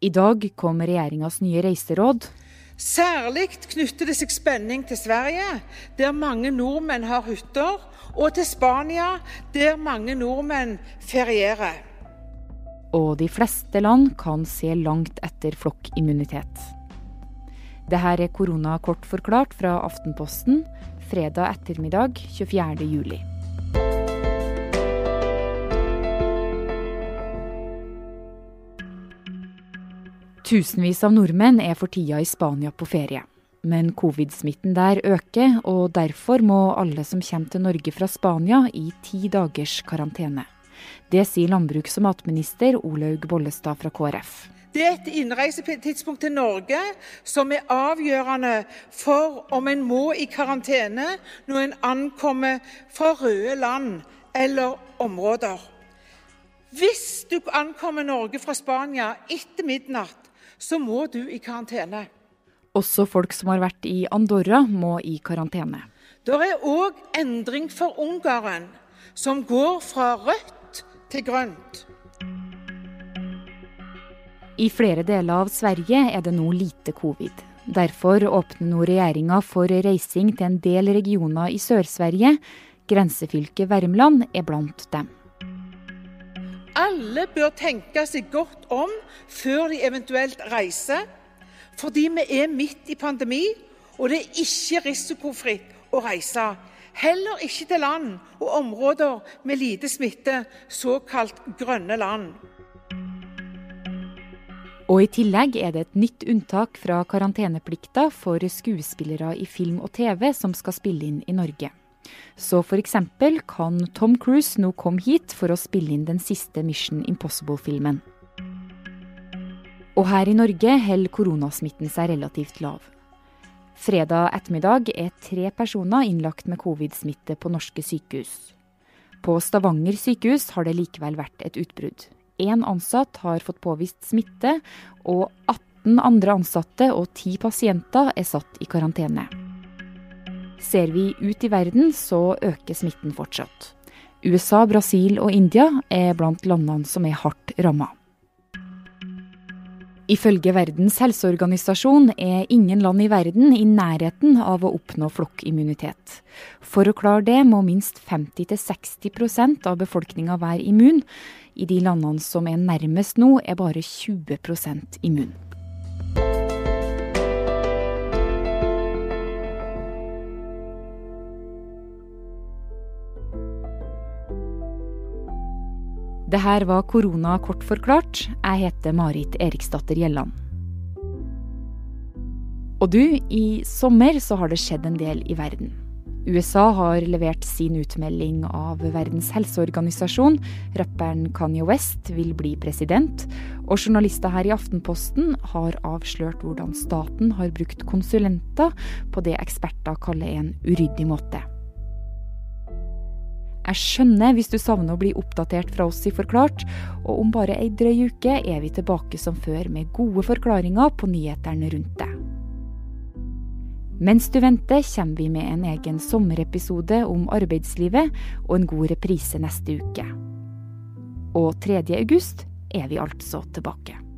I dag kom regjeringas nye reiseråd. Særlig knytter det seg spenning til Sverige, der mange nordmenn har hytter, og til Spania, der mange nordmenn ferierer. Og de fleste land kan se langt etter flokkimmunitet. Dette er koronakort forklart fra Aftenposten fredag ettermiddag 24. Tusenvis av nordmenn er for tida i Spania på ferie. Men covid-smitten der øker, og derfor må alle som kommer til Norge fra Spania i ti dagers karantene. Det sier landbruks- og matminister Olaug Bollestad fra KrF. Det er et innreisetidspunkt til Norge som er avgjørende for om en må i karantene når en ankommer fra røde land eller områder. Hvis du ankommer Norge fra Spania etter midnatt, så må du i karantene. Også folk som har vært i Andorra, må i karantene. Det er òg endring for Ungarn, som går fra rødt til grønt. I flere deler av Sverige er det nå lite covid. Derfor åpner nå regjeringa for reising til en del regioner i Sør-Sverige. Grensefylket Värmland er blant dem. Alle bør tenke seg godt om før de eventuelt reiser, fordi vi er midt i pandemi, og det er ikke risikofritt å reise. Heller ikke til land og områder med lite smitte, såkalt grønne land. Og i tillegg er det et nytt unntak fra karanteneplikta for skuespillere i film og TV som skal spille inn i Norge. Så f.eks. kan Tom Cruise nå komme hit for å spille inn den siste Mission Impossible-filmen. Og her i Norge holder koronasmitten seg relativt lav. Fredag ettermiddag er tre personer innlagt med covid-smitte på norske sykehus. På Stavanger sykehus har det likevel vært et utbrudd. Én ansatt har fått påvist smitte, og 18 andre ansatte og 10 pasienter er satt i karantene. Ser vi ut i verden, så øker smitten fortsatt. USA, Brasil og India er blant landene som er hardt ramma. Ifølge Verdens helseorganisasjon er ingen land i verden i nærheten av å oppnå flokkimmunitet. For å klare det må minst 50-60% av befolkninga være immun. I de landene som er nærmest nå, er bare 20% immun. Det her var korona kort forklart. Jeg heter Marit Eriksdatter Gjelland. Og du, i sommer så har det skjedd en del i verden. USA har levert sin utmelding av Verdens helseorganisasjon. Rapperen Kanye West vil bli president. Og journalister her i Aftenposten har avslørt hvordan staten har brukt konsulenter på det eksperter kaller en uryddig måte. Jeg skjønner hvis du savner å bli oppdatert fra oss i Forklart, og om bare ei drøy uke er vi tilbake som før med gode forklaringer på nyhetene rundt deg. Mens du venter, kommer vi med en egen sommerepisode om arbeidslivet og en god reprise neste uke. Og 3. august er vi altså tilbake.